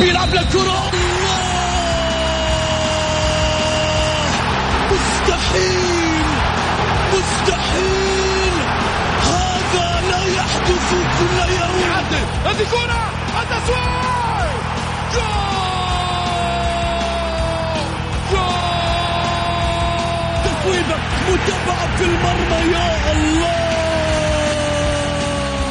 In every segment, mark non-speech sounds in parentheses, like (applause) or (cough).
بيلعب للكرة مستحيل. مستحيل. هذا لا يحدث كل يوم. هذه كرة. التسويق جول. جول. تسويبة متابعة في المرمى. يا الله.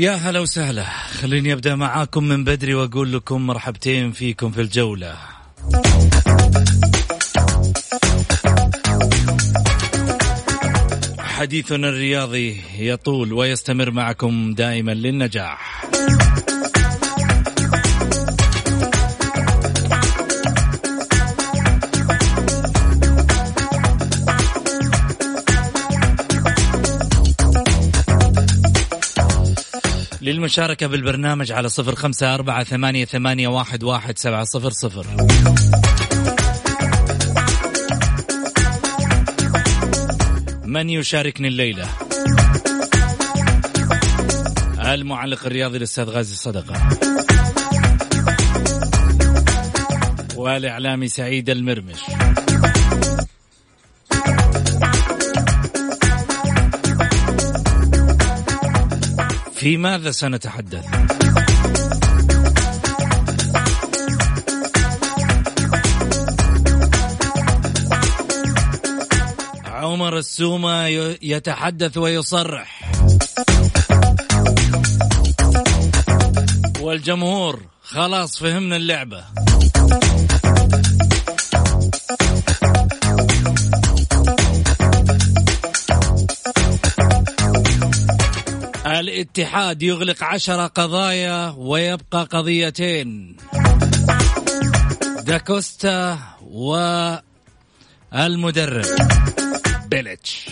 يا هلا وسهلا. خليني أبدأ معاكم من بدري وأقول لكم مرحبتين فيكم في الجولة. حديثنا الرياضي يطول ويستمر معكم دائما للنجاح. للمشاركة بالبرنامج على صفر خمسة أربعة ثمانية, ثمانية واحد, واحد سبعة صفر صفر. من يشاركني الليلة؟ المعلق الرياضي الأستاذ غازي صدقة. والإعلامي سعيد المرمش. في ماذا سنتحدث؟ عمر السومة يتحدث ويصرح والجمهور خلاص فهمنا اللعبة الاتحاد يغلق عشر قضايا ويبقى قضيتين. داكوستا والمدرب. بيلتش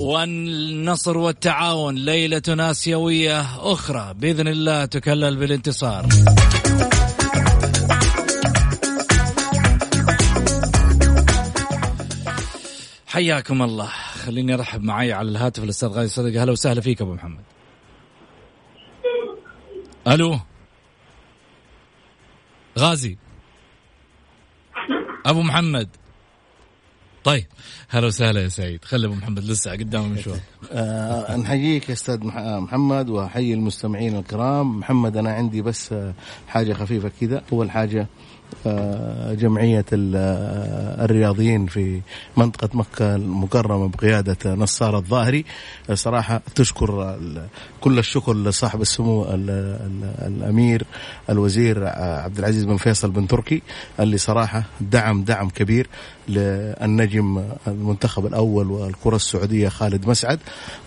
والنصر والتعاون ليلة آسيوية أخرى بإذن الله تكلل بالانتصار. حياكم الله. خليني أرحب معي على الهاتف الأستاذ غازي صدقه أهلا وسهلا فيك أبو محمد. ألو. غازي. أبو محمد. طيب. هلا وسهلا يا سعيد. خلي أبو محمد لسه قدامه مشوار آه نحييك يا أستاذ مح- محمد وأحيي المستمعين الكرام. محمد أنا عندي بس آه، حاجة خفيفة كذا. أول حاجة آه، جمعية ال- الرياضيين في منطقة مكة المكرمة بقيادة نصار الظاهري صراحة تشكر كل الشكر لصاحب السمو ال- ال- الأمير الوزير عبد العزيز بن فيصل بن تركي اللي صراحة دعم دعم كبير للنجم المنتخب الأول والكرة السعودية خالد مسعد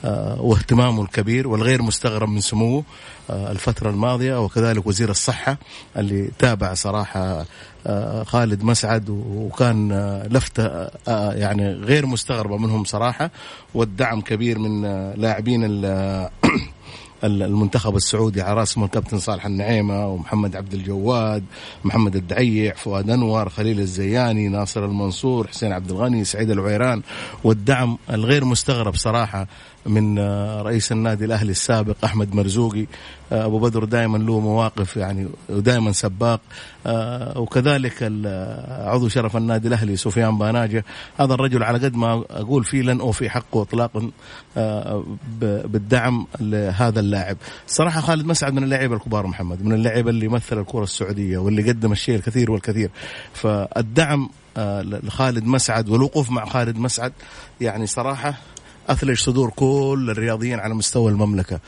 آه، واهتمامه الكبير والغير مستغرب من سموه آه، الفترة الماضية وكذلك وزير الصحة اللي تابع صراحة خالد مسعد وكان آه، لفتة آه، يعني غير مستغربة منهم صراحة والدعم كبير من آه، لاعبين ال- المنتخب السعودي على رأسهم الكابتن صالح النعيمة ومحمد عبد الجواد محمد الدعيع فؤاد أنور خليل الزياني ناصر المنصور حسين عبد الغني سعيد العويران والدعم الغير مستغرب صراحة من آه، رئيس النادي الأهلي السابق أحمد مرزوقي. آه، أبو بدر دائما له مواقف يعني ودائما سباق. آه، وكذلك عضو شرف النادي الأهلي سفيان باناجة. هذا الرجل على قد ما أقول فيه لن أوفي حقه إطلاقا ب- بالدعم لهذا اللاعب. صراحة خالد مسعد من اللاعبين الكبار محمد من اللاعبين اللي مثل الكرة السعودية واللي قدم الشيء الكثير والكثير. فالدعم لخالد مسعد والوقوف مع خالد مسعد يعني صراحة أثلج صدور كل الرياضيين على مستوى المملكة.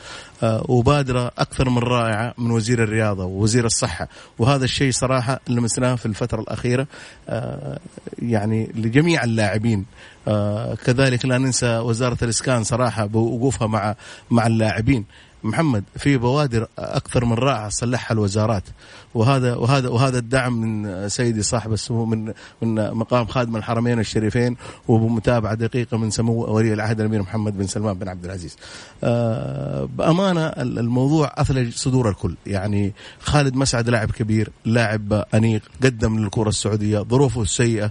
آه، وبادرة أكثر من رائعة من وزير الرياضة ووزير الصحة. وهذا الشيء صراحة لمسناه في الفترة الأخيرة آه، يعني لجميع اللاعبين. آه، كذلك لا ننسى وزارة الإسكان صراحة بوقوفها مع مع اللاعبين. محمد في بوادر أكثر من رائعة صلحها الوزارات وهذا وهذا وهذا الدعم من سيدي صاحب السمو من من مقام خادم الحرمين الشريفين وبمتابعة دقيقة من سمو ولي العهد الأمير محمد بن سلمان بن عبد العزيز. آه، بأمانة الموضوع أثلج صدور الكل، يعني خالد مسعد لاعب كبير، لاعب أنيق، قدم للكرة السعودية، ظروفه السيئه.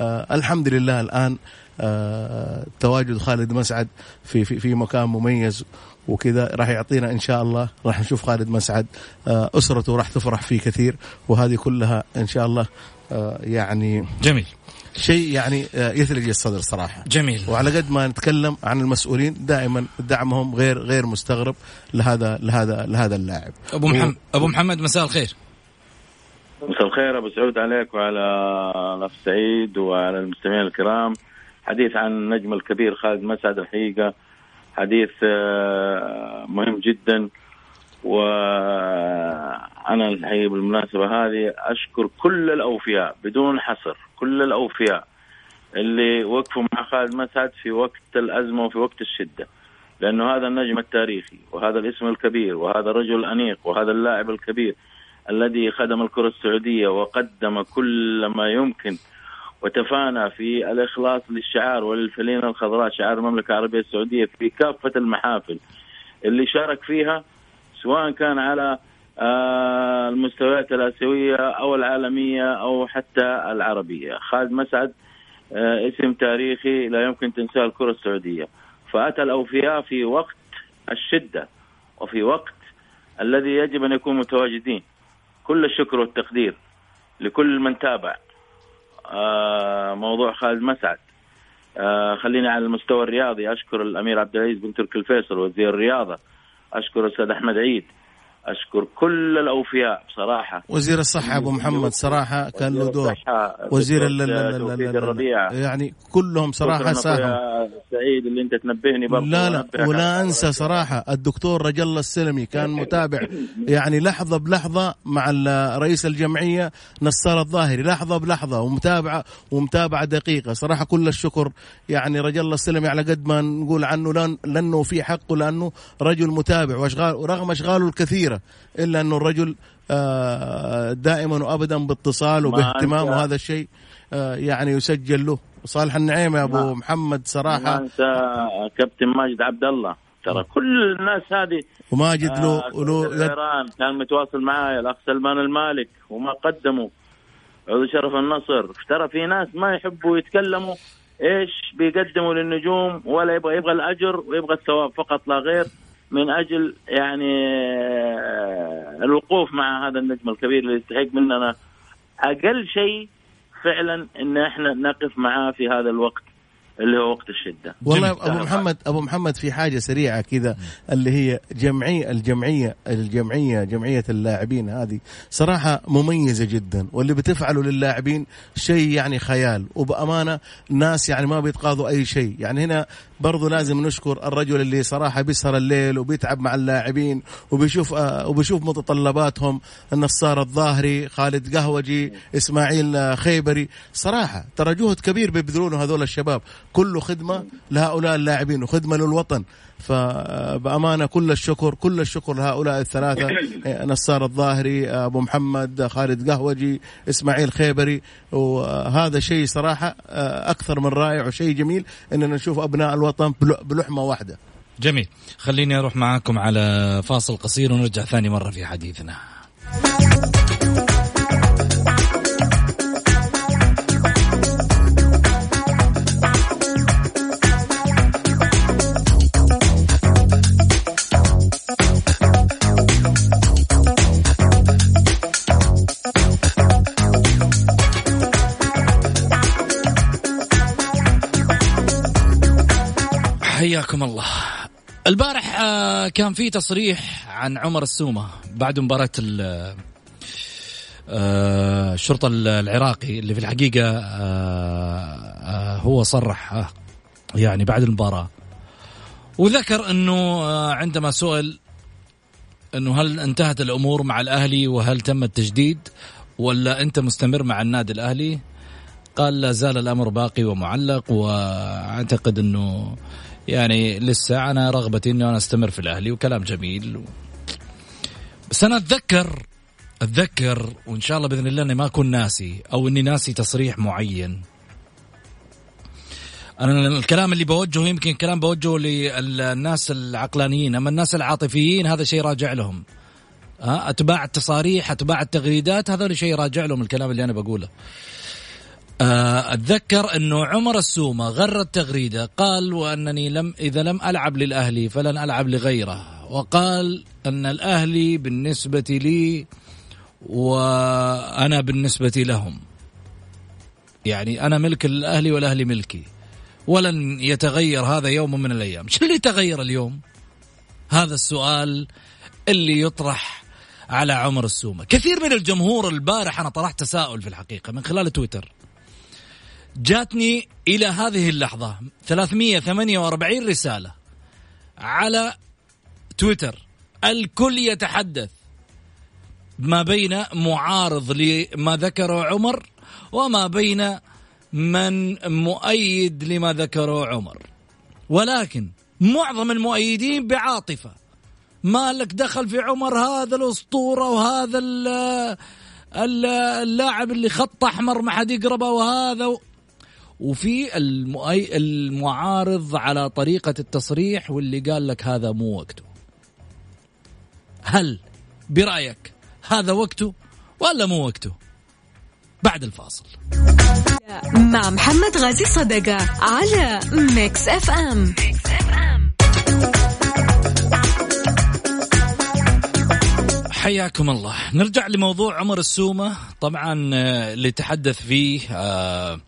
آه، الحمد لله الآن آه، تواجد خالد مسعد في في في مكان مميز وكذا راح يعطينا إن شاء الله راح نشوف خالد مسعد. آه، أسرته راح تفرح فيه كثير وهذه كلها إن شاء الله آه، يعني جميل. شيء يعني آه، يثلج الصدر صراحة. جميل. وعلى قد ما نتكلم عن المسؤولين دائما دعمهم غير غير مستغرب لهذا لهذا لهذا اللاعب. أبو محمد أبو محمد مساء الخير. مساء الخير أبو سعود عليك وعلى الأخ سعيد وعلى المستمعين الكرام. حديث عن النجم الكبير خالد مسعد الحقيقة. حديث آه، مهم جدا. وأنا الحقيقة بالمناسبة هذه أشكر كل الأوفياء بدون حصر كل الأوفياء اللي وقفوا مع خالد مسعد في وقت الأزمة وفي وقت الشدة. لأنه هذا النجم التاريخي وهذا الاسم الكبير وهذا الرجل الانيق وهذا اللاعب الكبير الذي خدم الكرة السعودية وقدم كل ما يمكن وتفانى في الإخلاص للشعار وللفلينة الخضراء شعار المملكة العربية السعودية في كافة المحافل. اللي شارك فيها سواء كان على آه، المستويات الآسيوية أو العالمية أو حتى العربية. خالد مسعد آه، اسم تاريخي لا يمكن تنساه الكرة السعودية. فأتى الأوفياء في وقت الشدة وفي وقت الذي يجب أن يكون متواجدين. كل الشكر والتقدير لكل من تابع. موضوع خالد مسعد. آه، خليني على المستوى الرياضي. أشكر الأمير عبد العزيز بن تركي الفيصل وزير الرياضة. أشكر الأستاذ أحمد عيد. أشكر كل الأوفياء بصراحة. وزير الصحة أبو محمد صراحة كان له دور. وزير الربيع. يعني كلهم صراحة ساهموا. سعيد اللي انت تنبهني برضه لا لا ولا أنسى صراحة الدكتور رجل الله السلمي كان متابع. (laughs) يعني لحظة بلحظة مع رئيس الجمعية نصار الظاهري. لحظة بلحظة ومتابعة ومتابعة دقيقة. صراحة كل الشكر يعني رجل الله السلمي على قد ما نقول عنه لأنه في حقه لأنه رجل متابع. واشغال ورغم أشغاله الكثير كثيره إلا أنه الرجل آه، دائما وأبدا باتصال وباهتمام وهذا الشيء آه، يعني يسجل له. صالح النعيم يا أبو ما محمد صراحة. ما انسى كابتن ماجد عبد الله ترى كل الناس هذه وماجد له آه له كان متواصل معايا الأخ سلمان المالك وما قدموا. عضو شرف النصر. ترى في ناس ما يحبوا يتكلموا إيش بيقدموا للنجوم ولا يبغى يبغى الأجر ويبغى الثواب فقط لا غير من أجل يعني آه، الوقوف مع هذا النجم الكبير اللي يستحق مننا أقل شيء فعلا إن إحنا نقف معاه في هذا الوقت اللي هو وقت الشدة. والله أبو محمد أبو محمد في حاجة سريعة كذا اللي هي جمعيه الجمعيه الجمعيه جمعية اللاعبين هذه صراحة مميزة جدا واللي بتفعله للاعبين شيء يعني خيال. وبأمانة ناس يعني ما بيتقاضوا أي شيء. يعني هنا برضو لازم نشكر الرجل اللي صراحة بيسهر الليل وبيتعب مع اللاعبين وبيشوف آه وبيشوف متطلباتهم النصار الظاهري خالد قهوجي إسماعيل خيبري. صراحة ترى جهد كبير بيبذلونه هذول الشباب. كله خدمة لهؤلاء اللاعبين وخدمة للوطن. فبأمانة كل الشكر كل الشكر لهؤلاء الثلاثة. (coughs) نصار الظاهري أبو محمد خالد قهوجي إسماعيل خيبري. وهذا شيء صراحة أكثر من رائع وشيء جميل أننا نشوف أبناء الوطن بلحمة واحدة. جميل. خليني أروح معاكم على فاصل قصير ونرجع ثاني مرة في حديثنا. حياكم الله البارح آه، كان في تصريح عن عمر السومة بعد مباراة آه، الشرطة العراقي اللي في الحقيقة آه، هو صرح يعني بعد المباراة وذكر إنه آه، عندما سئل إنه هل انتهت الأمور مع الأهلي وهل تم التجديد ولا أنت مستمر مع النادي الأهلي؟ قال لا زال الأمر باقي ومعلق وأعتقد إنه يعني لسه أنا رغبتي انه أنا أستمر في الأهلي وكلام جميل بس أنا أتذكر أتذكر وإن شاء الله بإذن الله إني ما أكون ناسي أو إني ناسي تصريح معين. أنا الكلام اللي بوجهه يمكن كلام بوجهه للناس العقلانيين أما الناس العاطفيين هذا شيء راجع لهم. ها أتباع التصاريح أتباع التغريدات هذا شيء راجع لهم الكلام اللي أنا بقوله. أتذكر أنه عمر السومة غر التغريده قال وأنني لم إذا لم ألعب للأهلي فلن ألعب لغيره وقال أن الأهلي بالنسبة لي وأنا بالنسبة لهم. يعني أنا ملك الأهلي والأهلي ملكي. ولن يتغير هذا يوم من الأيام. شو اللي تغير اليوم؟ هذا السؤال اللي يطرح على عمر السومة. كثير من الجمهور البارح أنا طرحت تساؤل في الحقيقة من خلال تويتر. جاتني إلى هذه اللحظة. 348 رسالة على تويتر. الكل يتحدث ما بين معارض لما ذكره عمر وما بين من مؤيد لما ذكره عمر. ولكن معظم المؤيدين بعاطفة. ما لك دخل في عمر هذا الأسطورة وهذا اللاعب اللي خط أحمر ما حد يقربه وهذا وفي. المعارض على طريقة التصريح واللي قال لك هذا مو وقته هل برأيك هذا وقته ولا مو وقته بعد الفاصل مع محمد غازي صدقة على Mix FM, Mix FM. حياكم الله نرجع لموضوع عمر السومة طبعا آه، اللي تحدث فيه آه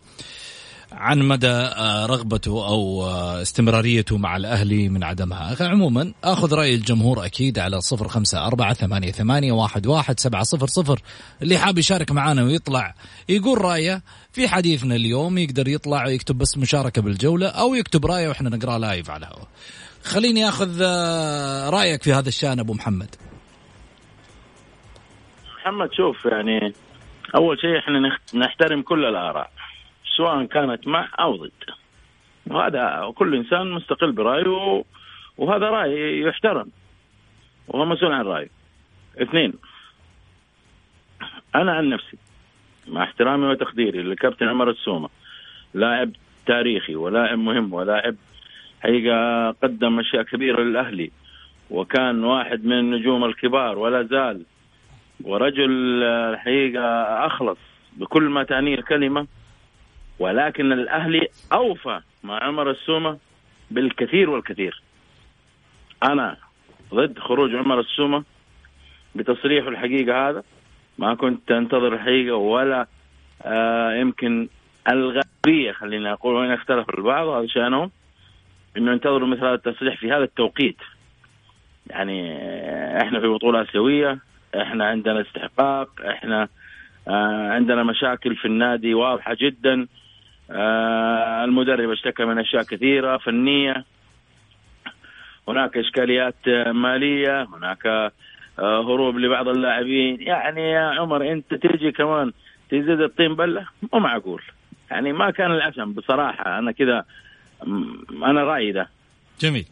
عن مدى آه، رغبته أو آه، استمراريته مع الأهلي من عدمها. عموما آخذ رأي الجمهور أكيد على صفر خمسة أربعة ثمانية, ثمانية واحد, واحد سبعة صفر صفر. اللي حاب يشارك معنا ويطلع يقول رأيه في حديثنا اليوم يقدر يطلع ويكتب بس مشاركة بالجولة أو يكتب رأيه وإحنا نقرأ لايف على الهواء. خليني آخذ آه، رأيك في هذا الشأن أبو محمد. محمد شوف يعني أول شيء إحنا نحترم كل الآراء. سواء كانت مع أو ضد. وهذا كل إنسان مستقل برأيه وهذا رأي يحترم وهو مسؤول عن رأيه. اثنين أنا عن نفسي مع احترامي وتقديري للكابتن عمر السومة لاعب تاريخي ولاعب مهم ولاعب حقيقة قدم أشياء كبيرة للأهلي وكان واحد من النجوم الكبار ولا زال ورجل الحقيقة أخلص بكل ما تعنيه الكلمة ولكن الأهلي أوفى مع عمر السومة بالكثير والكثير. أنا ضد خروج عمر السومة بتصريحه الحقيقة هذا. ما كنت أنتظر الحقيقة ولا آه يمكن الغالبيه خلينا أقول وين اختلف البعض هذا شأنهم إنه ينتظروا مثل هذا التصريح في هذا التوقيت. يعني إحنا في بطولة آسيوية إحنا عندنا استحقاق إحنا آه عندنا مشاكل في النادي واضحة جدا. آه، المدرب اشتكى من أشياء كثيرة فنية. هناك إشكاليات مالية هناك آه، هروب لبعض اللاعبين. يعني يا عمر أنت تيجي كمان تزيد الطين بلة؟ مو معقول. يعني ما كان العشم بصراحة. أنا كذا أنا رأيي ده. جميل.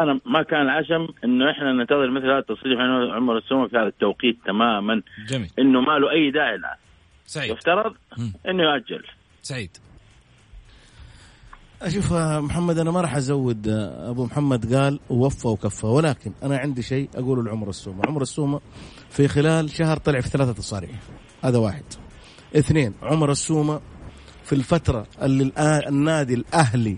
أنا ما كان العشم إنه إحنا ننتظر مثل هذا التصريح من عمر السومه في هذا التوقيت تماما. جميل. إنه ما له أي داعي الآن. سعيد. يفترض إنه يؤجل سعيد. أشوف محمد أنا ما راح أزود أبو محمد قال ووفى وكفى ولكن أنا عندي شيء أقوله لعمر السومة، عمر السومة في خلال شهر طلع في ثلاثة تصاريح هذا واحد. اثنين عمر السومة في الفترة اللي النادي الأهلي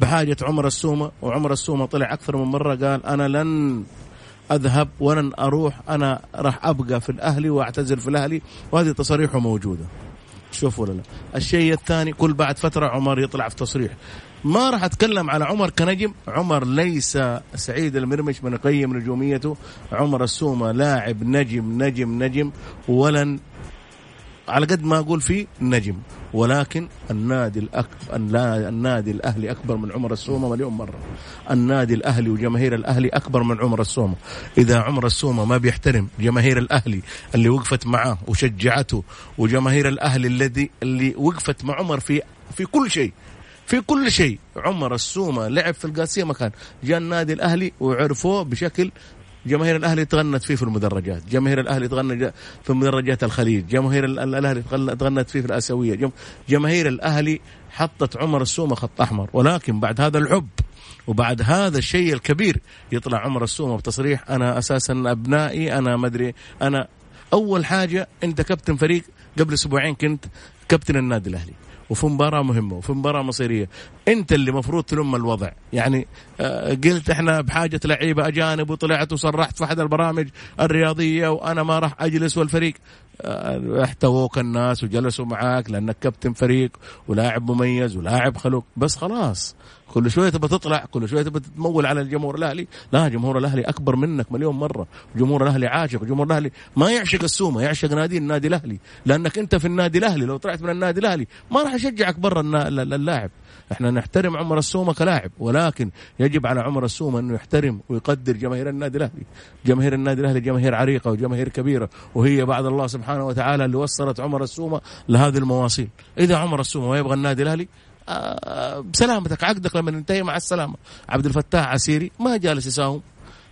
بحاجة عمر السومة وعمر السومة طلع أكثر من مرة قال أنا لن أذهب ولن أروح أنا راح أبقى في الأهلي وأعتزل في الأهلي وهذه تصاريحه موجودة. شوف ولا لا الشيء الثاني كل بعد فترة عمر يطلع في تصريح. ما راح أتكلم على عمر كنجم. عمر ليس سعيد المرمش من يقيم نجوميته. عمر السومة لاعب نجم نجم نجم ولن على قد ما أقول فيه نجم. ولكن النادي الأكبر النادي الأهلي أكبر من عمر السومة مليون مرة. النادي الأهلي وجماهير الأهلي أكبر من عمر السومة. إذا عمر السومة ما بيحترم جماهير الأهلي اللي وقفت معاه وشجعته وجماهير الأهلي الذي اللي وقفت مع عمر في في كل شيء في كل شيء. عمر السومة لعب في القاسية مكان. جاء النادي الأهلي وعرفوه بشكل جماهير الأهلي تغنت فيه في المدرجات، جماهير الأهلي تغنى في مدرجات الخليج، جماهير الأهلي تغنت فيه في الآسيوية، جماهير الأهلي حطت عمر السومة خط أحمر، ولكن بعد هذا الحب وبعد هذا الشيء الكبير يطلع عمر السومة بتصريح أنا أساسا أبنائي أنا ما أدري أنا أول حاجة أنت كابتن فريق قبل أسبوعين كنت كابتن النادي الأهلي وفي مباراة مهمة وفي مباراة مصيرية أنت اللي مفروض تلم الوضع يعني قلت إحنا بحاجة لعيبة أجانب وطلعت وصرحت في أحد البرامج الرياضية وأنا ما راح أجلس والفريق. آه، احتووك الناس وجلسوا معاك لأنك كابتن فريق ولاعب مميز ولاعب خلوق. بس خلاص كل شوية تبى تطلع كل شوية تبى تمول على الجمهور الأهلي. لا جمهور الأهلي أكبر منك مليون مرة. جمهور الأهلي عاشق جمهور الأهلي ما يعشق السومة يعشق نادي النادي الأهلي. لأنك أنت في النادي الأهلي لو طلعت من النادي الأهلي ما راح يشجعك برا اللاعب إحنا نحترم عمر السومة كلاعب ولكن يجب على عمر السومة انه يحترم ويقدر جماهير النادي الأهلي. جماهير النادي الأهلي جماهير عريقة وجماهير كبيرة وهي بعد الله سبحانه وتعالى اللي وصلت عمر السومة لهذه المواصيل. إذا عمر السومة ما يبغى النادي الأهلي آه، بسلامتك عقدك لما ينتهي مع السلامة. عبد الفتاح عسيري ما جالس يساوم.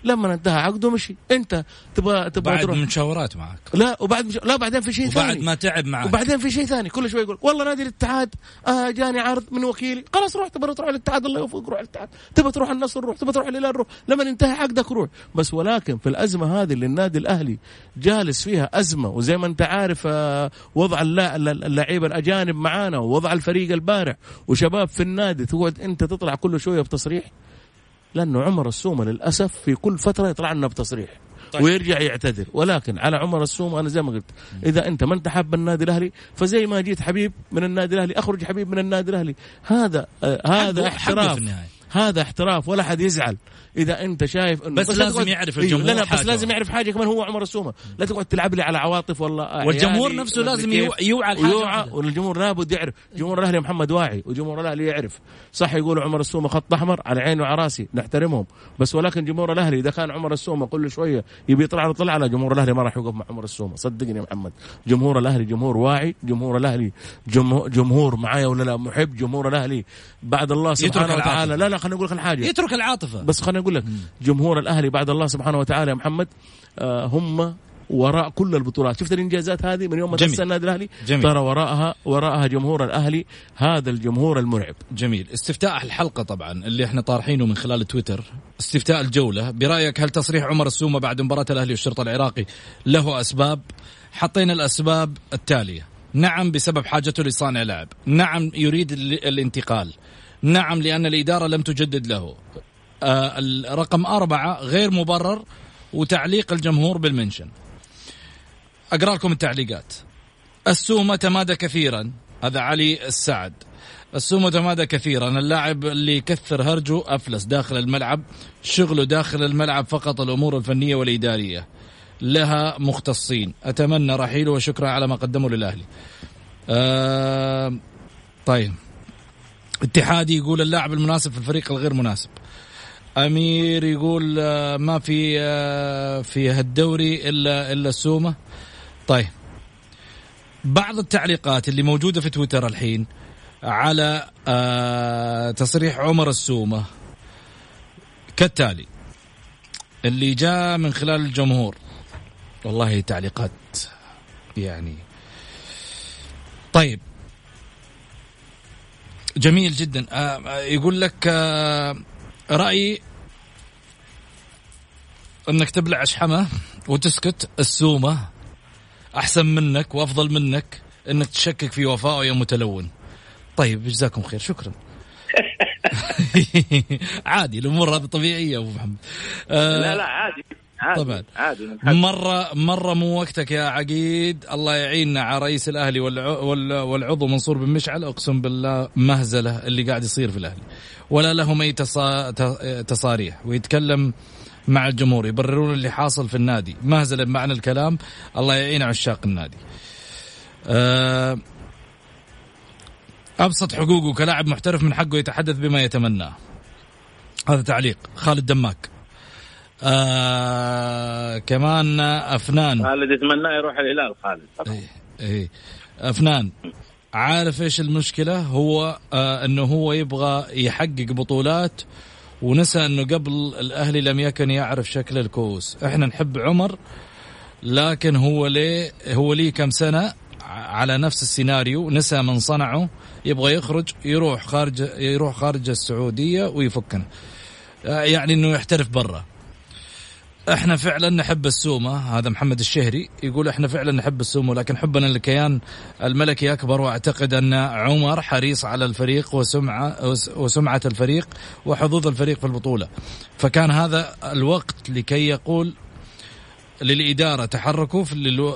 لما انتهى عقده مشي. انت تبغى تبغى بعد تروح. مشاورات معك. لا وبعد مش... لا بعدين في شيء ثاني. وبعد ما تعب معك. وبعدين في شيء ثاني. كل شوي يقول والله نادي الاتحاد آه جاني عرض من وكيلي خلاص روح تبغى تروح الاتحاد الله يوفقك روح الاتحاد. تبغى تروح النصر روح. تبغى تروح الهلال روح. لما ينتهي عقدك روح. بس ولكن في الأزمة هذه اللي النادي الأهلي جالس فيها أزمة وزي ما انت عارف آه وضع اللعيبة الأجانب معانا ووضع الفريق البارع وشباب في النادي تقعد انت تطلع كل شوية بتصريح. لأنه عمر السومه للأسف في كل فترة يطلع لنا بتصريح طيب. ويرجع يعتذر. ولكن على عمر السومه أنا زي ما قلت إذا أنت ما أنت حاب النادي الأهلي فزي ما جيت حبيب من النادي الأهلي أخرج حبيب من النادي الأهلي. هذا آه هذا احتراف. هذا احتراف ولا حد يزعل. إذا أنت شايف انه بس, بس لازم يعرف إيه، الجمهور لا لا بس لازم يعرف حاجة كمان هو عمر السومة. لا تقعد تلعب لي على عواطف والله. والجمهور نفسه لازم يوعى يوعى والجمهور لابد يعرف. جمهور الأهلي محمد واعي وجمهور الأهلي يعرف. صح يقولوا عمر السومة خط أحمر على عيني وعلى راسي نحترمهم. بس ولكن جمهور الأهلي إذا كان عمر السومة كل شوية يبي يطلع له طلع على جمهور الأهلي ما راح يوقف مع عمر السومة. صدقني يا محمد. جمهور الأهلي جمهور واعي جمهور الأهلي جمهور, جمهور معايا ولا لا محب جمهور الأهلي بعد الله سبحانه وتعالى. لا لا خليني أقول لك الحاجة. يترك العاطفة. بس خليني أقول لك جمهور الأهلي بعد الله سبحانه وتعالى يا محمد آه هم وراء كل البطولات. شفت الإنجازات هذه من يوم ما تاسس النادي الأهلي؟ جميل. ترى وراءها وراءها جمهور الأهلي هذا الجمهور المرعب. جميل. استفتاء الحلقة طبعا اللي إحنا طارحينه من خلال تويتر. استفتاء الجولة. برأيك هل تصريح عمر السومة بعد مباراة الأهلي والشرطة العراقي له أسباب؟ حطينا الأسباب التالية. نعم بسبب حاجته لصانع لاعب نعم يريد الانتقال. نعم لأن الإدارة لم تجدد له. رقم أربعة غير مبرر وتعليق الجمهور بالمنشن. أقرأ لكم التعليقات. السومة تمادى كثيرا. هذا علي السعد. السومة تمادى كثيرا. اللاعب اللي يكثر هرجه أفلس داخل الملعب. شغله داخل الملعب فقط الأمور الفنية والإدارية. لها مختصين. أتمنى رحيله وشكرا على ما قدمه للأهلي. آه طيب. اتحادي يقول اللاعب المناسب في الفريق الغير مناسب. أمير يقول آه، ما في آه، في هالدوري إلا إلا السومه طيب. بعض التعليقات اللي موجودة في تويتر الحين على آه، تصريح عمر السومة كالتالي. اللي جاء من خلال الجمهور. والله تعليقات يعني. طيب. جميل جدا. يقول لك رأيي إنك تبلع شحمة وتسكت السومة أحسن منك وأفضل منك إنك تشكك في وفائه يا متلون. طيب جزاكم خير شكرا. (laughs) (laughs) عادي الأمور هذه طبيعية أبو محمد. لا لا عادي. عادي طبعا. عادي مرة مرة مو وقتك يا عقيد. الله يعيننا على رئيس الأهلي والعضو منصور بن مشعل. أقسم بالله مهزلة اللي قاعد يصير في الأهلي. ولا لهم اي تصاريح. ويتكلم مع الجمهور يبررون اللي حاصل في النادي. مهزلة بمعنى الكلام. الله يعين عشاق النادي. آه، أبسط حقوقه كلاعب محترف من حقه يتحدث بما يتمناه. هذا تعليق. خالد دماك. آه كمان أفنان. خالد يتمنى يروح الهلال خالد. إيه إيه. أفنان عارف إيش المشكلة؟ هو آه إنه هو يبغى يحقق بطولات ونسى إنه قبل الأهلي لم يكن يعرف شكل الكؤوس. إحنا نحب عمر لكن هو ليه هو ليه كم سنة على نفس السيناريو نسى من صنعه يبغى يخرج يروح خارج يروح خارج السعودية ويفكنا. آه، يعني إنه يحترف برا. إحنا فعلا نحب السومه هذا محمد الشهري يقول إحنا فعلا نحب السومه لكن حبنا للكيان الملكي اكبر واعتقد أن عمر حريص على الفريق وسمعة وسمعة الفريق وحظوظ الفريق في البطولة. فكان هذا الوقت لكي يقول للإدارة تحركوا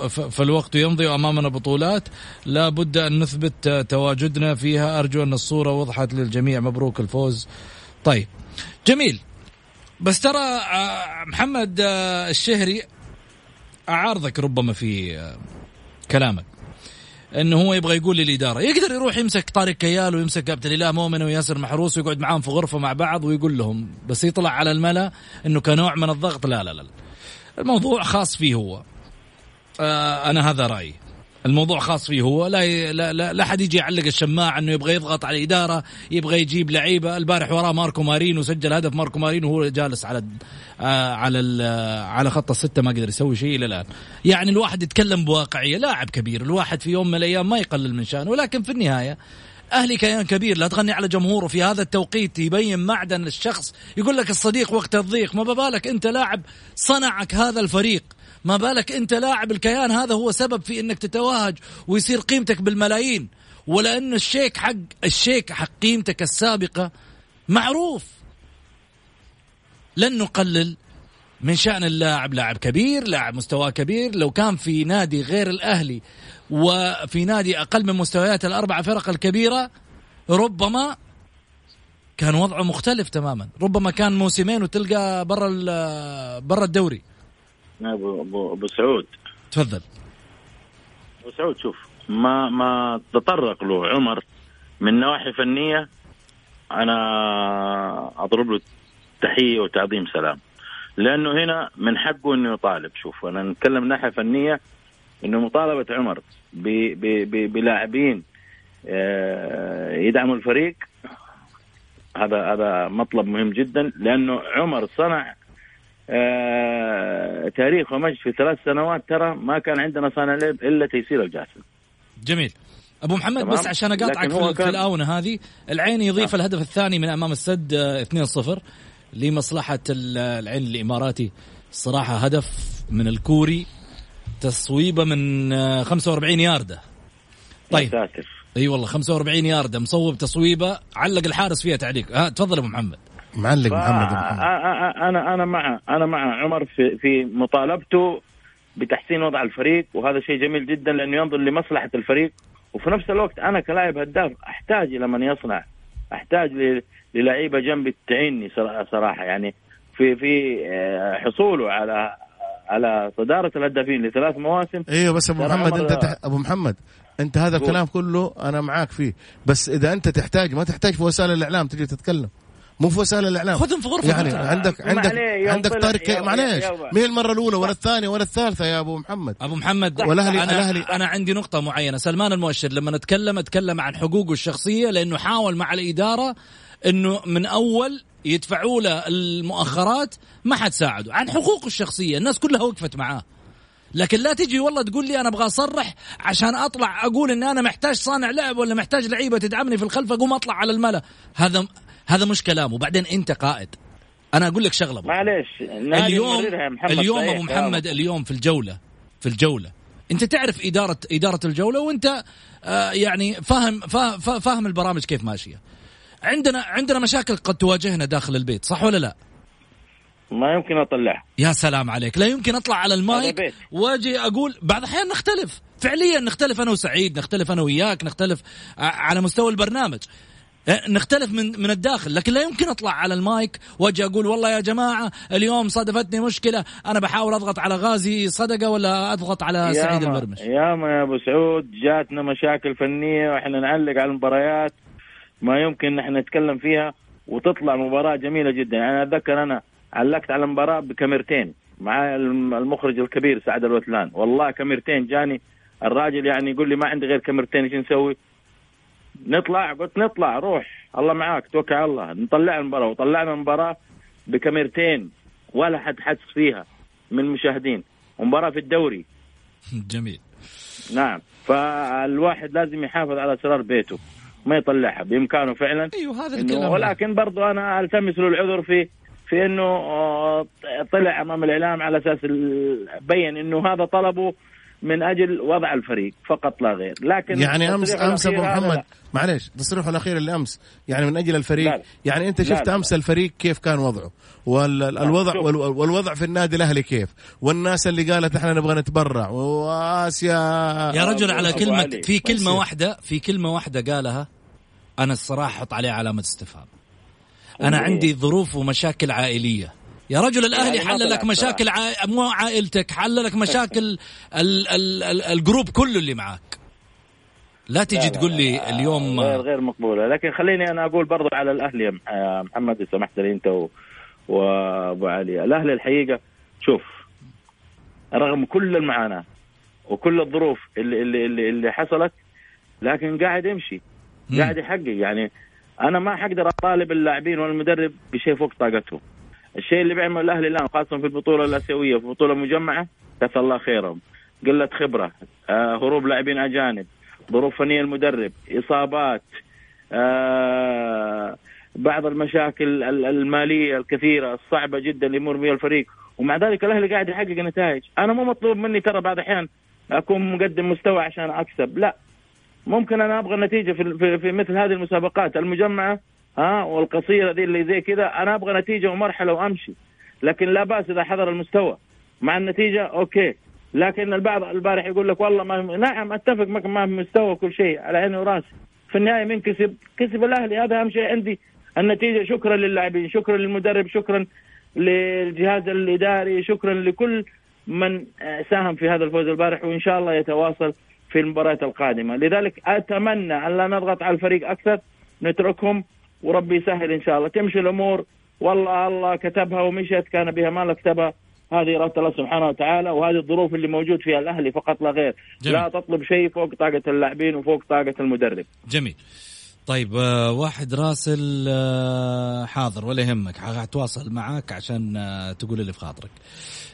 فالوقت يمضي وأمامنا بطولات لا بد أن نثبت تواجدنا فيها. أرجو أن الصورة وضحت للجميع. مبروك الفوز. طيب جميل. بس ترى آه، محمد آه، الشهري أعارضك ربما في آه، كلامك إنه هو يبغى يقول للإدارة يقدر يروح يمسك طارق كيال ويمسك كابتن الاله مؤمن وياسر محروس ويقعد معاهم في غرفة مع بعض ويقول لهم بس يطلع على الملا إنه كنوع من الضغط. لا لا لا الموضوع خاص فيه هو. أنا هذا رأيي. الموضوع خاص فيه. هو لا لا لا, لا حد يجي يعلق الشماعة إنه يبغى يضغط على الاداره يبغى يجيب لعيبة. البارح وراه ماركو مارينو سجل هدف. ماركو مارينو وهو جالس على آه على على خط الستة ما قدر يسوي شيء إلى الآن. يعني الواحد يتكلم بواقعية لاعب كبير. الواحد في يوم من الأيام ما يقلل من شأنه. ولكن في النهاية أهلي كيان كبير. لا تغني على جمهوره. في هذا التوقيت يبين معدن الشخص. يقول لك الصديق وقت الضيق. ما ببالك أنت لاعب صنعك هذا الفريق. ما بالك انت لاعب الكيان هذا هو سبب في انك تتوهج ويصير قيمتك بالملايين. ولأن الشيك حق الشيك حق قيمتك السابقة معروف. لن نقلل من شأن اللاعب لاعب كبير لاعب مستواه كبير. لو كان في نادي غير الأهلي وفي نادي أقل من مستويات الأربع فرق الكبيرة ربما كان وضعه مختلف تماما. ربما كان موسمين وتلقى برا برا الدوري. ابو ابو أبو سعود. تفضل. أبو سعود شوف ما ما تطرق له عمر من نواحي فنية أنا أضرب له تحية وتعظيم سلام. لأنه هنا من حقه إنه يطالب شوف أنا نتكلم من ناحية فنية إنه مطالبة عمر بلاعبين آه، يدعموا الفريق هذا هذا مطلب مهم جدا لأنه عمر صنع تاريخ ومجد في ثلاث سنوات ترى ما كان عندنا صانع لعب إلا تيسير الجاسم. جميل. أبو محمد تمام. بس عشان أقاطعك في, في الآونة هذه العين يضيف آه. الهدف الثاني من أمام السد 2-0 آه، لمصلحة العين الإماراتي. الصراحه هدف من الكوري تصويبة من 45 آه، ياردة. طيب. أي والله 45 ياردة مصوب تصويبة علق الحارس فيها تعليق. ها تفضل أبو محمد. معلق محمد, محمد. أنا أنا مع أنا مع عمر في في مطالبته بتحسين وضع الفريق وهذا شيء جميل جدا لأنه ينظر لمصلحة الفريق. وفي نفس الوقت أنا كلاعب هداف أحتاج إلى من يصنع أحتاج للعيبة جنبي تعيني صراحة يعني في في آه، حصوله على على صدارة الهدافين لثلاث مواسم. إيوه بس أبو محمد أنت تح... أبو محمد أنت هذا الكلام كله أنا معاك فيه. بس إذا أنت تحتاج ما تحتاج في وسائل الإعلام تجي تتكلم. مو في وسائل الإعلام. خذهم في غرفة يعني عندك عندك عندك طارق معليش. مين المرة الأولى ولا الثانية ولا الثالثة يا أبو محمد؟ أبو محمد والاهلي أنا الأهلي أنا عندي نقطة معينة. سلمان المؤشر لما نتكلم أتكلم عن حقوقه الشخصية لأنه حاول مع الإدارة إنه من أول يدفعوا له المؤخرات ما حد ساعده. عن حقوقه الشخصية الناس كلها وقفت معاه. لكن لا تجي والله تقول لي أنا أبغى أصرح عشان أطلع أقول إن أنا محتاج صانع لعب ولا محتاج لعيبة تدعمني في الخلف أقوم أطلع على الملأ. هذا هذا مش كلام وبعدين أنت قائد. أنا أقول لك شغلة معليش اليوم اليوم أبو محمد اليوم في الجولة في الجولة. أنت تعرف اداره إدارة الجولة وأنت آه يعني فاهم فاهم, فاهم البرامج كيف ماشية. عندنا عندنا مشاكل قد تواجهنا داخل البيت صح ولا لا؟ ما يمكن أطلعها. يا سلام عليك. لا يمكن أطلع على المايك وأجي أقول بعض الأحيان نختلف. فعليا نختلف أنا وسعيد نختلف أنا وياك نختلف على مستوى البرنامج. نختلف من من الداخل لكن لا يمكن أطلع على المايك وأجي أقول والله يا جماعة اليوم صادفتني مشكلة أنا بحاول أضغط على غازي صدقة ولا أضغط على سعيد المرمش؟ ياما يا أبو سعود جاتنا مشاكل فنية وإحنا نعلق على المباريات ما يمكن إحنا نتكلم فيها وتطلع مباراة جميلة جدا. يعني أتذكر أنا علقت على المباراة بكاميرتين مع الم- المخرج الكبير سعد الوتلان والله كاميرتين جاني الراجل يعني يقول لي ما عندي غير كاميرتين إيش نسوي؟ نطلع؟ قلت نطلع روح. الله معاك توكل على الله. نطلع المباراة وطلعنا المباراة بكاميرتين ولا حد حس فيها من المشاهدين. ومباراة في الدوري. (laughs) جميل. نعم. فالواحد لازم يحافظ على اسرار بيته. ما يطلعها بإمكانه فعلا. أيوه هذا الكلام ولكن برضو أنا ألتمس له العذر في في إنه آه، طلع أمام الإعلام على أساس بين إنه هذا طلبه من أجل وضع الفريق فقط لا غير لكن يعني امس أمس أبو محمد. معلش تصريحه الأخير اللي أمس يعني من أجل الفريق لا لا. يعني أنت شفت لا. أمس الفريق كيف كان وضعه والوضع. والوضع في النادي الأهلي كيف والناس اللي قالت إحنا نبغى نتبرع واسيا يا رجل على علي. في كلمة بس- واحدة في كلمة واحدة قالها أنا الصراحة أحط عليها علامة استفهام أنا إيه. عندي ظروف ومشاكل عائلية يا رجل الأهلي يعني حل لك مشاكل عا... مو عائلتك حل لك مشاكل ال... ال... ال... الجروب كله اللي معاك. لا تيجي لا، تقول لي لا، اليوم غير غير مقبولة. لكن خليني أنا أقول برضو على الأهلي يا مح- يا محمد إذا سمحت لي أنت و- وأبو علي. الأهلي الحقيقة شوف رغم كل المعاناة وكل الظروف اللي اللي اللي, اللي حصلت لكن قاعد يمشي. قاعد يحقق. يعني أنا ما حقدر أطالب اللاعبين والمدرب بشيء فوق طاقتهم. الشيء اللي بيعمله الأهلي الآن خاصة في البطولة الآسيوية في البطوله المجمعه جزاه الله خيرهم. قلة خبرة آه هروب لاعبين أجانب ظروف فنية المدرب إصابات آه بعض المشاكل ال- المالية الكثيرة الصعبة جدا اللي يمر بها الفريق. ومع ذلك الأهلي قاعد يحقق نتائج. أنا مو مطلوب مني ترى بعض الأحيان أكون مقدم مستوى عشان أكسب. لا ممكن أنا أبغى نتيجة في, في مثل هذه المسابقات المجمعة ها والقصيرة دي اللي زي كذا أنا أبغى نتيجة ومرحلة وأمشي. لكن لا بأس إذا حضر المستوى. مع النتيجة أوكي. لكن البعض البارح يقول لك والله ما نعم أتفق معك ما في مستوى وكل شيء على عيني وراسي. في النهاية من كسب؟ كسب الأهلي. هذا أهم شيء عندي. النتيجة شكرا للاعبين شكرا للمدرب شكرا للجهاز الإداري شكرا لكل من ساهم في هذا الفوز البارح وإن شاء الله يتواصل في المباريات القادمة. لذلك أتمنى أن لا نضغط على الفريق أكثر نتركهم وربي يسهل إن شاء الله. تمشي الأمور. والله الله كتبها ومشت كان بها ما لا كتبها. هذه إرادة الله سبحانه وتعالى وهذه الظروف اللي موجود فيها الأهلي فقط لا غير. جميل. لا تطلب شيء فوق طاقة اللاعبين وفوق طاقة المدرب. جميل. طيب آه، واحد راسل آه، حاضر ولا يهمك. حتواصل معاك عشان آه، تقول اللي في خاطرك.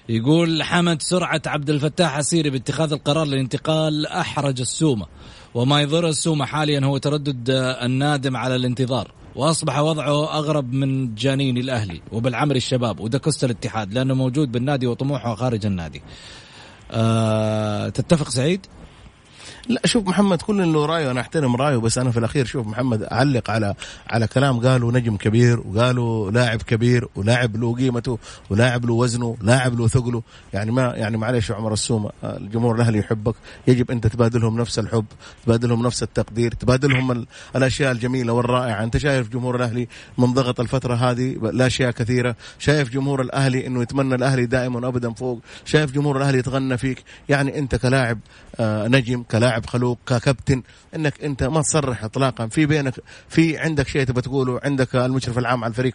يقول حمد سرعة عبد الفتاح عسيري باتخاذ القرار للانتقال أحرج السومة. وما يضر السومة حاليا هو تردد النادم على الانتظار. وأصبح وضعه أغرب من جانين الأهلي وبالعمر الشباب ودكست الاتحاد لأنه موجود بالنادي وطموحه خارج النادي أه تتفق سعيد؟ لا شوف محمد كل له رايه أنا أحترم رأيه بس أنا في الأخير شوف محمد أعلق على على كلام قالوا نجم كبير وقالوا لاعب كبير ولاعب له قيمته ولاعب له وزنه لاعب له ثقله. يعني ما يعني معلش يا عمر السومة الجمهور الأهلي يحبك. يجب أنت تبادلهم نفس الحب تبادلهم نفس التقدير تبادلهم ال- الأشياء الجميلة والرائعة. أنت شايف جمهور الأهلي منضغط الفترة هذه لاشياء كثيرة؟ شايف جمهور الأهلي إنه يتمنى الأهلي دائما ابدا فوق؟ شايف جمهور الأهلي يتغنى فيك؟ يعني أنت كلاعب آه، نجم كلاعب خلوق ككابتن إنك أنت ما تصرح اطلاقا. في بينك في عندك شيء تبى تقوله عندك المشرف العام على الفريق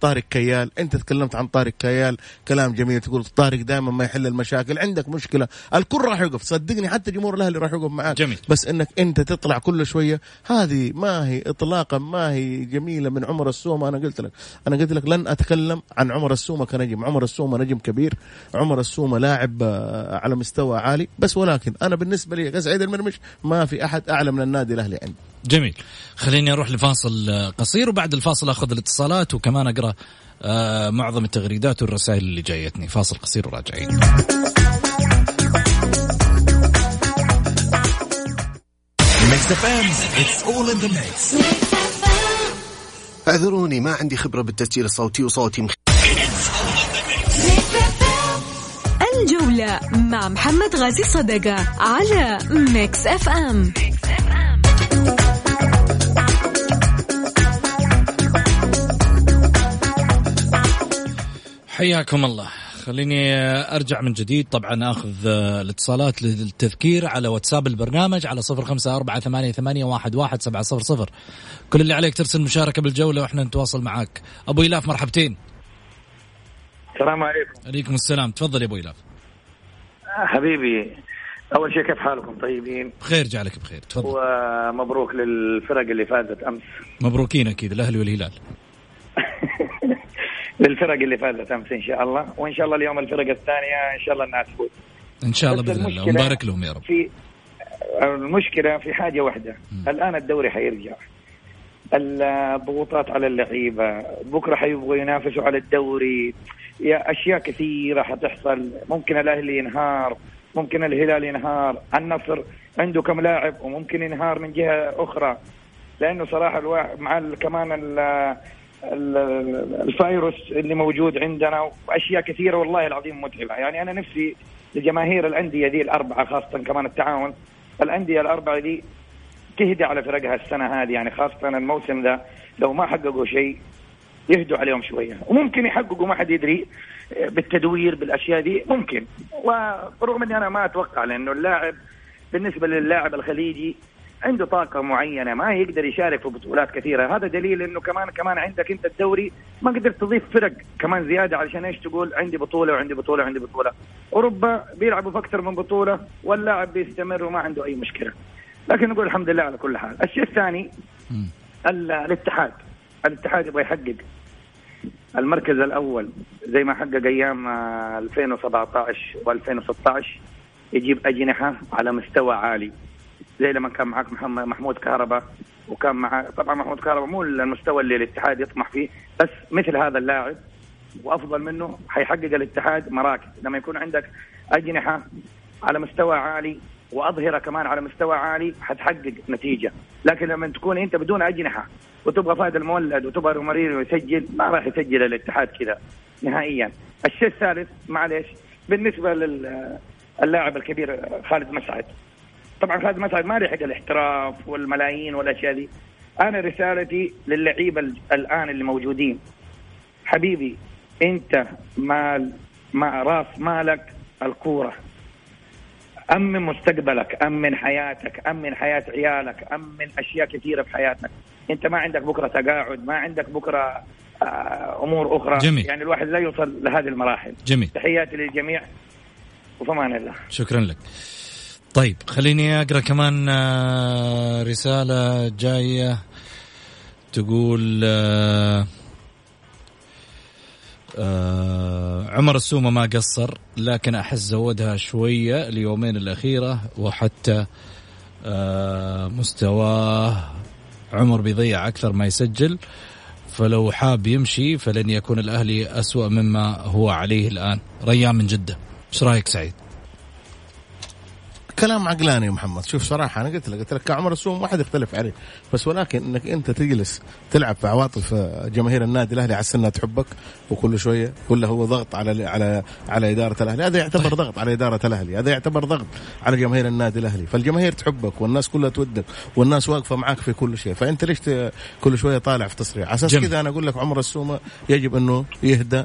طارق كيال. أنت تكلمت عن طارق كيال كلام جميل تقول طارق دائما ما يحل المشاكل. عندك مشكلة الكل راح يقف صدقني حتى جمهور الأهلي راح يقف معاك. جميل. بس إنك أنت تطلع كل شوية هذه ما هي اطلاقا ما هي جميلة من عمر السومة. أنا قلت لك أنا قلت لك لن أتكلم عن عمر السومة كنجم. عمر السومة نجم كبير. عمر السومة لاعب آه، على مستوى عالي. بس ولكن أنا بالنسبة لي كسعيد المرمش ما في أحد اعلى من النادي الأهلي عندي. جميل. خليني أروح لفاصل قصير وبعد الفاصل أخذ الاتصالات وكمان أقرأ آه، معظم التغريدات والرسائل اللي جايتني. فاصل قصير وراجعين. اعذروني ما عندي خبرة بالتسجيل الصوتي وصوتي مخ... الجولة مع محمد غازي صدقة على Mix FM حياكم الله. خليني أرجع من جديد. طبعا أخذ آه، الاتصالات للتذكير على واتساب البرنامج على صفر خمسة أربعة ثمانية, ثمانية واحد, واحد سبعة صفر صفر. كل اللي عليك ترسل مشاركة بالجولة وإحنا نتواصل معاك. أبو يلاف مرحبتين. السلام عليكم. عليكم السلام. تفضل يا أبو يلاف حبيبي أول شيء كيف حالكم طيبين؟ بخير جعلك بخير. تفضل. ومبروك للفرق اللي فازت أمس. مبروكين أكيد الأهلي والهلال. (laughs) للفرق اللي فازت أمس إن شاء الله وإن شاء الله اليوم الفرق الثانية إن شاء الله الناس تفوز. إن شاء الله بإذن الله. ونبارك لهم يا رب. في المشكلة في حاجة واحدة. م. الآن الدوري حيرجع. الضغوطات على اللعيبة. بكرة حيبغوا ينافسوا على الدوري. يا أشياء كثيرة حتحصل. ممكن الأهلي ينهار ممكن الهلال ينهار النصر عنده كم لاعب وممكن ينهار من جهة أخرى. لأنه صراحة الواحد مع كمان الفيروس اللي موجود عندنا وأشياء كثيرة والله العظيم متعبة. يعني أنا نفسي لجماهير الأندية دي الأربعة خاصة كمان التعاون الأندية الأربعة دي تهدى على فرقها السنة هذه. يعني خاصة الموسم ذا لو ما حققوا شيء يهدوا عليهم شوية. وممكن يحققوا ما حد يدري بالتدوير بالأشياء دي ممكن. ورغم إني أنا ما أتوقع لأنه اللاعب بالنسبة للاعب الخليجي عنده طاقة معينة ما يقدر يشارك في بطولات كثيرة. هذا دليل إنه كمان كمان عندك أنت الدوري ما قدرت تضيف فرق كمان زيادة علشان إيش تقول؟ عندي بطولة وعندي بطولة وعندي بطولة. أوروبا بيلعبوا في أكثر من بطولة واللاعب بيستمر وما عنده أي مشكلة. لكن نقول الحمد لله على كل حال. الشيء الثاني الاتحاد. الاتحاد يبغى يحقق. المركز الأول زي ما حقق أيام 2017 و2016 يجيب أجنحة على مستوى عالي. زي لما كان معك محمد محمود كهرباء وكان مع طبعا محمود كهرباء مو المستوى اللي الاتحاد يطمح فيه بس مثل هذا اللاعب وأفضل منه حيحقق الاتحاد مراكز. لما يكون عندك أجنحة على مستوى عالي واظهره كمان على مستوى عالي حتحقق نتيجة. لكن لما تكون أنت بدون أجنحة وتبغى فهد المولد وتبغى رومارينو يسجل ما راح يسجل الاتحاد كذا نهائيا. الشيء الثالث معلش بالنسبة للاعب الكبير خالد مسعد. طبعا خالد مسعد ما لحق الاحتراف والملايين والأشياء دي. أنا رسالتي للعيبة الآن اللي موجودين. حبيبي أنت مال مع راس مالك الكورة. امن مستقبلك امن حياتك امن حياة عيالك امن أشياء كثيرة في حياتك. أنت ما عندك بكرة تقاعد ما عندك بكرة آه، أمور أخرى. جميل. يعني الواحد لا يوصل لهذه المراحل. جميل. تحياتي للجميع وفمان الله. شكرا لك. طيب خليني أقرأ كمان آه، رسالة جاية تقول آه، عمر السومة ما قصر لكن أحس زودها شوية اليومين الأخيرة وحتى آه مستواه عمر بيضيع أكثر ما يسجل. فلو حاب يمشي فلن يكون الأهلي أسوأ مما هو عليه الآن. ريان من جدة إيش رأيك سعيد؟ كلام عقلاني يا محمد. شوف صراحة أنا قلت لك قلت لك كعمر السوم ما حد يختلف عليه. بس ولكن أنك أنت تجلس تلعب في عواطف جماهير النادي الأهلي على انها تحبك وكل شوية كله هو ضغط على على على إدارة الأهلي. هذا يعتبر ضغط على إدارة الأهلي. هذا يعتبر ضغط على جماهير النادي الأهلي. فالجماهير تحبك والناس كلها تودك والناس واقفة معك في كل شيء. فأنت ليش كل شوية طالع في تصريح؟ على أساس كذا أنا أقول لك عمر السومة يجب أنه يهدى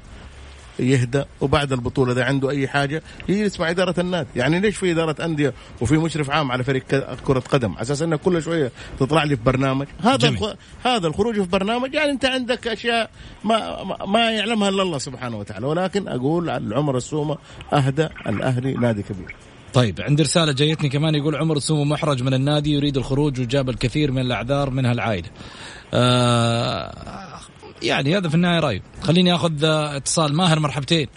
يهدى وبعد البطولة إذا عنده أي حاجة يجلس مع إدارة النادي. يعني ليش في إدارة أندية وفي مشرف عام على فريق كرة قدم؟ على أساس انك كل شوية تطلع لي في برنامج. هذا جميل. هذا الخروج في برنامج يعني أنت عندك أشياء ما ما يعلمها إلا الله سبحانه وتعالى. ولكن أقول العمر السومة اهدى الأهلي نادي كبير. طيب عندي رسالة جايتني كمان يقول عمر السومة محرج من النادي يريد الخروج وجاب الكثير من الأعذار منها العائلة. آه يعني هذا في النهاية راي خليني أخذ اتصال. ماهر مرحبتين.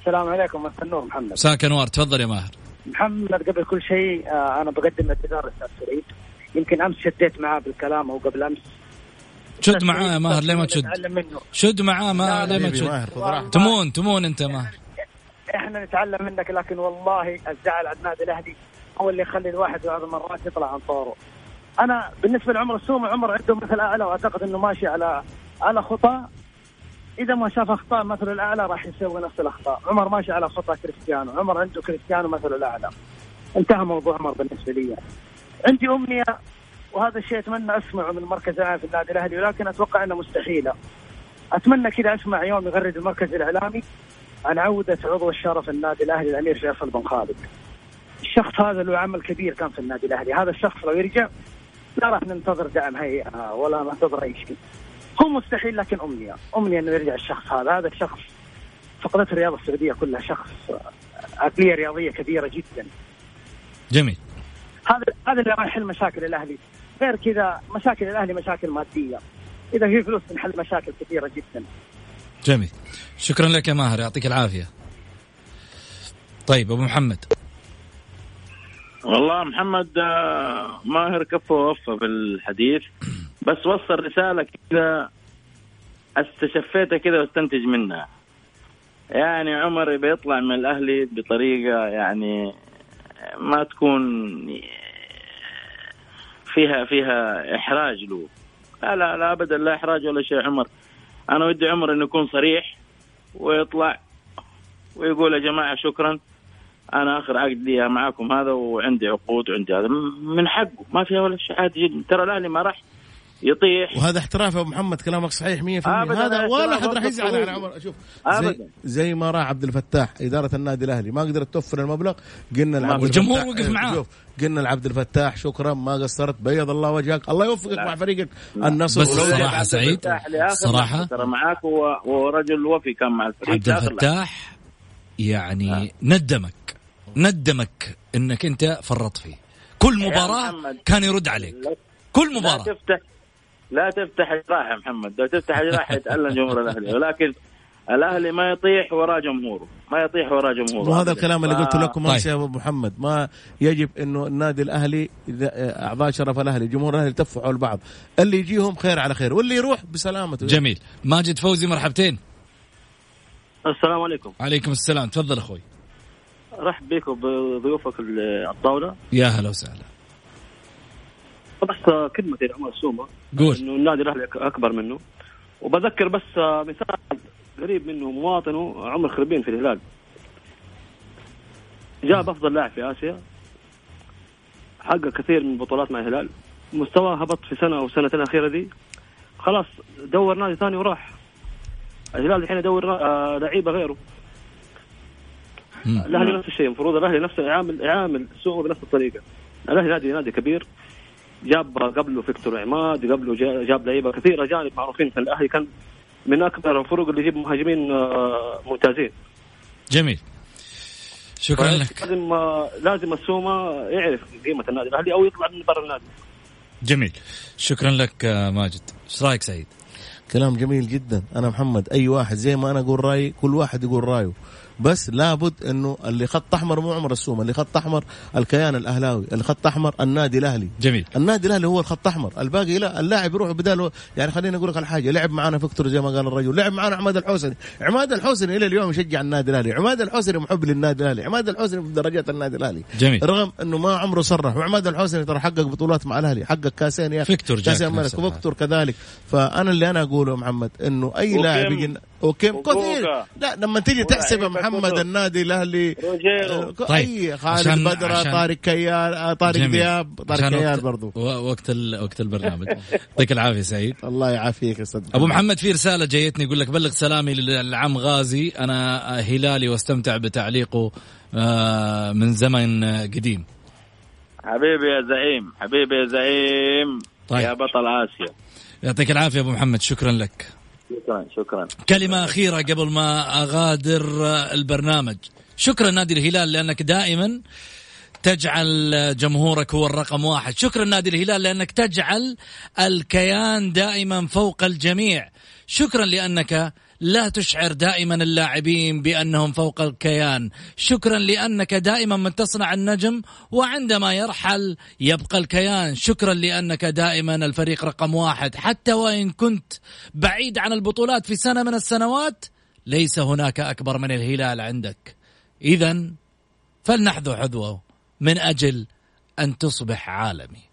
السلام عليكم مساء النور محمد. مساك أنوار. تفضل يا ماهر. محمد قبل كل شيء آه، أنا بقدم اعتذار أستاذ سعيد. يمكن أمس شديت معاه بالكلام أو قبل أمس. شد معاه يا ماهر ليه ما تشد؟ شد معاه ما ليه ما تشد؟ تمون تمون أنت ماهر. إحنا نتعلم منك لكن والله الزعل على النادي الأهلي هو اللي يخلي الواحد بعض المرات يطلع عن طوره. أنا بالنسبة لعمر السومه عمر عنده مثل أعلى وأعتقد إنه ماشي على على خطى إذا ما شاف أخطاء مثل الأعلى راح يسوي نفس الأخطاء. عمر ماشي على خطى كريستيانو. عمر عنده كريستيانو مثل الأعلى. انتهى موضوع عمر بالنسبة لي. عندي أمنية وهذا الشيء أتمنى أسمعه من المركز العام في النادي الأهلي ولكن أتوقع أنه مستحيله أتمنى كذا أسمع يوم يغرد المركز الإعلامي عن عودة عضو الشرف النادي الأهلي الأمير فيصل بن خالد. الشخص هذا له عمل كبير كان في النادي الأهلي، هذا الشخص لو يرجع لا راح ننتظر دعم هيئة ولا ننتظر أي شيء. هو مستحيل لكن أمنية، أمنية إنه يرجع الشخص هذا، هذا الشخص فقدته الرياضة السعودية كلها شخص عقلية رياضية كبيرة جدا. جميل. هذا هذا اللي راح يحل مشاكل الأهلي، غير كذا مشاكل الأهلي مشاكل مادية. إذا في فلوس بنحل مشاكل كثيرة جدا. جميل. شكرا لك يا ماهر يعطيك العافية. طيب أبو محمد. والله محمد آه، ماهر كفه ووفى في الحديث بس وصل رسالة كذا استشفيتها كذا واستنتج منها. يعني عمر بيطلع من الأهلي بطريقة يعني ما تكون فيها فيها إحراج له. لا لا لا أبدا لا إحراج ولا شيء عمر. أنا ودي عمر إنه يكون صريح ويطلع ويقول يا جماعة شكرا. أنا آخر عقد لي معاكم هذا وعندي عقود وعندي هذا. من حقه ما فيها ولا شيء عادي جدا. ترى الأهلي ما راح يطيح. وهذا احتراف يا أبو محمد كلامك صحيح 100% هذا ولا احد راح يزعل على عمر. شوف زي, زي ما راح عبد الفتاح إدارة النادي الأهلي ما قدرت توفر المبلغ قلنا العبد والجمهور وقف معاه. شوف قلنا لعبد الفتاح شكرا ما قصرت بيض الله وجهك. الله يوفقك مع فريقك. النصر بس صراحة سعيد صراحة. ترى معاك ورجل وفي كان مع الفريق. عبد الفتاح يعني آه. ندمك ندمك إنك أنت فرطت فيه. كل مباراة كان يرد عليك. كل مباراة. لا تفتح. لا تفتح جراح يا محمد لو تفتح جراح يتألم جمهور الأهلي. ولكن الأهلي ما يطيح وراء جمهوره ما يطيح وراء جمهوره. وهذا الكلام اللي قلت لكم طيب. يا أبو محمد. ما يجب إنه النادي الأهلي أعضاء شرف الأهلي جمهور الأهلي يتفقوا على بعض. اللي يجيهم خير على خير واللي يروح بسلامته. جميل. ماجد فوزي مرحبتين. السلام عليكم. عليكم السلام. تفضل أخوي. رحب بك وبضيوفك الطاولة. يا هلا وسهلا. بس كلمة لعمر السومة قول. إنه النادي الأهلي أكبر منه. وبذكر بس مثال قريب منه مواطنه عمر خربين في الهلال. جاب أفضل لاعب في آسيا. حقق كثير من البطولات مع الهلال. مستواه هبط في سنة أو سنتين الاخيره دي. خلاص دور نادي ثاني وراح. الهلال الحين يدور آه، لعيبة غيره. الأهلي نفس الشيء المفروض الأهلي نفسه يعامل يعامل سوقه بنفس الطريقة. الأهلي نادي نادي كبير. جاب قبله فيكتور عماد قبله جاب لعيبة كثير اجانب معروفين في الأهلي. كان من أكبر الفرق اللي يجيب مهاجمين آه، ممتازين. جميل. شكرا لك. لازم آه، لازم السومة يعرف قيمة النادي الأهلي أو يطلع من برا النادي. جميل. شكرا لك آه، ماجد. إيش رأيك سعيد؟ كلام جميل جدا. أنا محمد أي واحد زي ما أنا أقول رأيي كل واحد يقول رأيه. بس لابد إنه اللي خط أحمر مو عمر السومه اللي خط أحمر الكيان الأهلاوي اللي خط أحمر النادي الأهلي. جميل. النادي الأهلي هو الخط أحمر. الباقي لا اللاعب يروح بداله يعني خليني أقول لك على حاجة لعب معنا فيكتور زي ما قال الرجل لعب معنا عماد الحوسني عماد الحوسني إلى اليوم يشجع النادي الأهلي. عماد الحوسني محب للنادي الأهلي. عماد الحوسني في درجات النادي الأهلي. جميل. رغم إنه ما عمره صرح. وعماد الحوسني ترى حقق بطولات مع الأهلي. حقق كاسين يا أخي فيكتور كاسين ملك وفيكتور كذلك. فأنا اللي أنا أقوله محمد إنه أي لاعب يجي وكم كثير لا لما تيجي تحسب محمد النادي الأهلي آه، طيب خالد بدره طارق كيال آه، طارق دياب طارق كيال برضو. وقت وقت البرنامج. يعطيك العافية سعيد. الله يعافيك يا أستاذ. أبو محمد في رسالة جايتني يقول لك بلغ سلامي للعم غازي. أنا هلالي واستمتع بتعليقه آه، من زمن قديم. حبيبي يا زعيم حبيبي يا زعيم. طيب. يا بطل آسيا. يعطيك العافية أبو محمد شكرا لك. شكرا شكرا. كلمة أخيرة قبل ما أغادر البرنامج. شكرا نادي الهلال لأنك دائما تجعل جمهورك هو الرقم واحد. شكرا نادي الهلال لأنك تجعل الكيان دائما فوق الجميع. شكرا لأنك لا تشعر دائما اللاعبين بأنهم فوق الكيان. شكرا لأنك دائما من تصنع النجم وعندما يرحل يبقى الكيان. شكرا لأنك دائما الفريق رقم واحد. حتى وإن كنت بعيد عن البطولات في سنة من السنوات ليس هناك أكبر من الهلال عندك. اذا فلنحذو حذوه من أجل أن تصبح عالمي.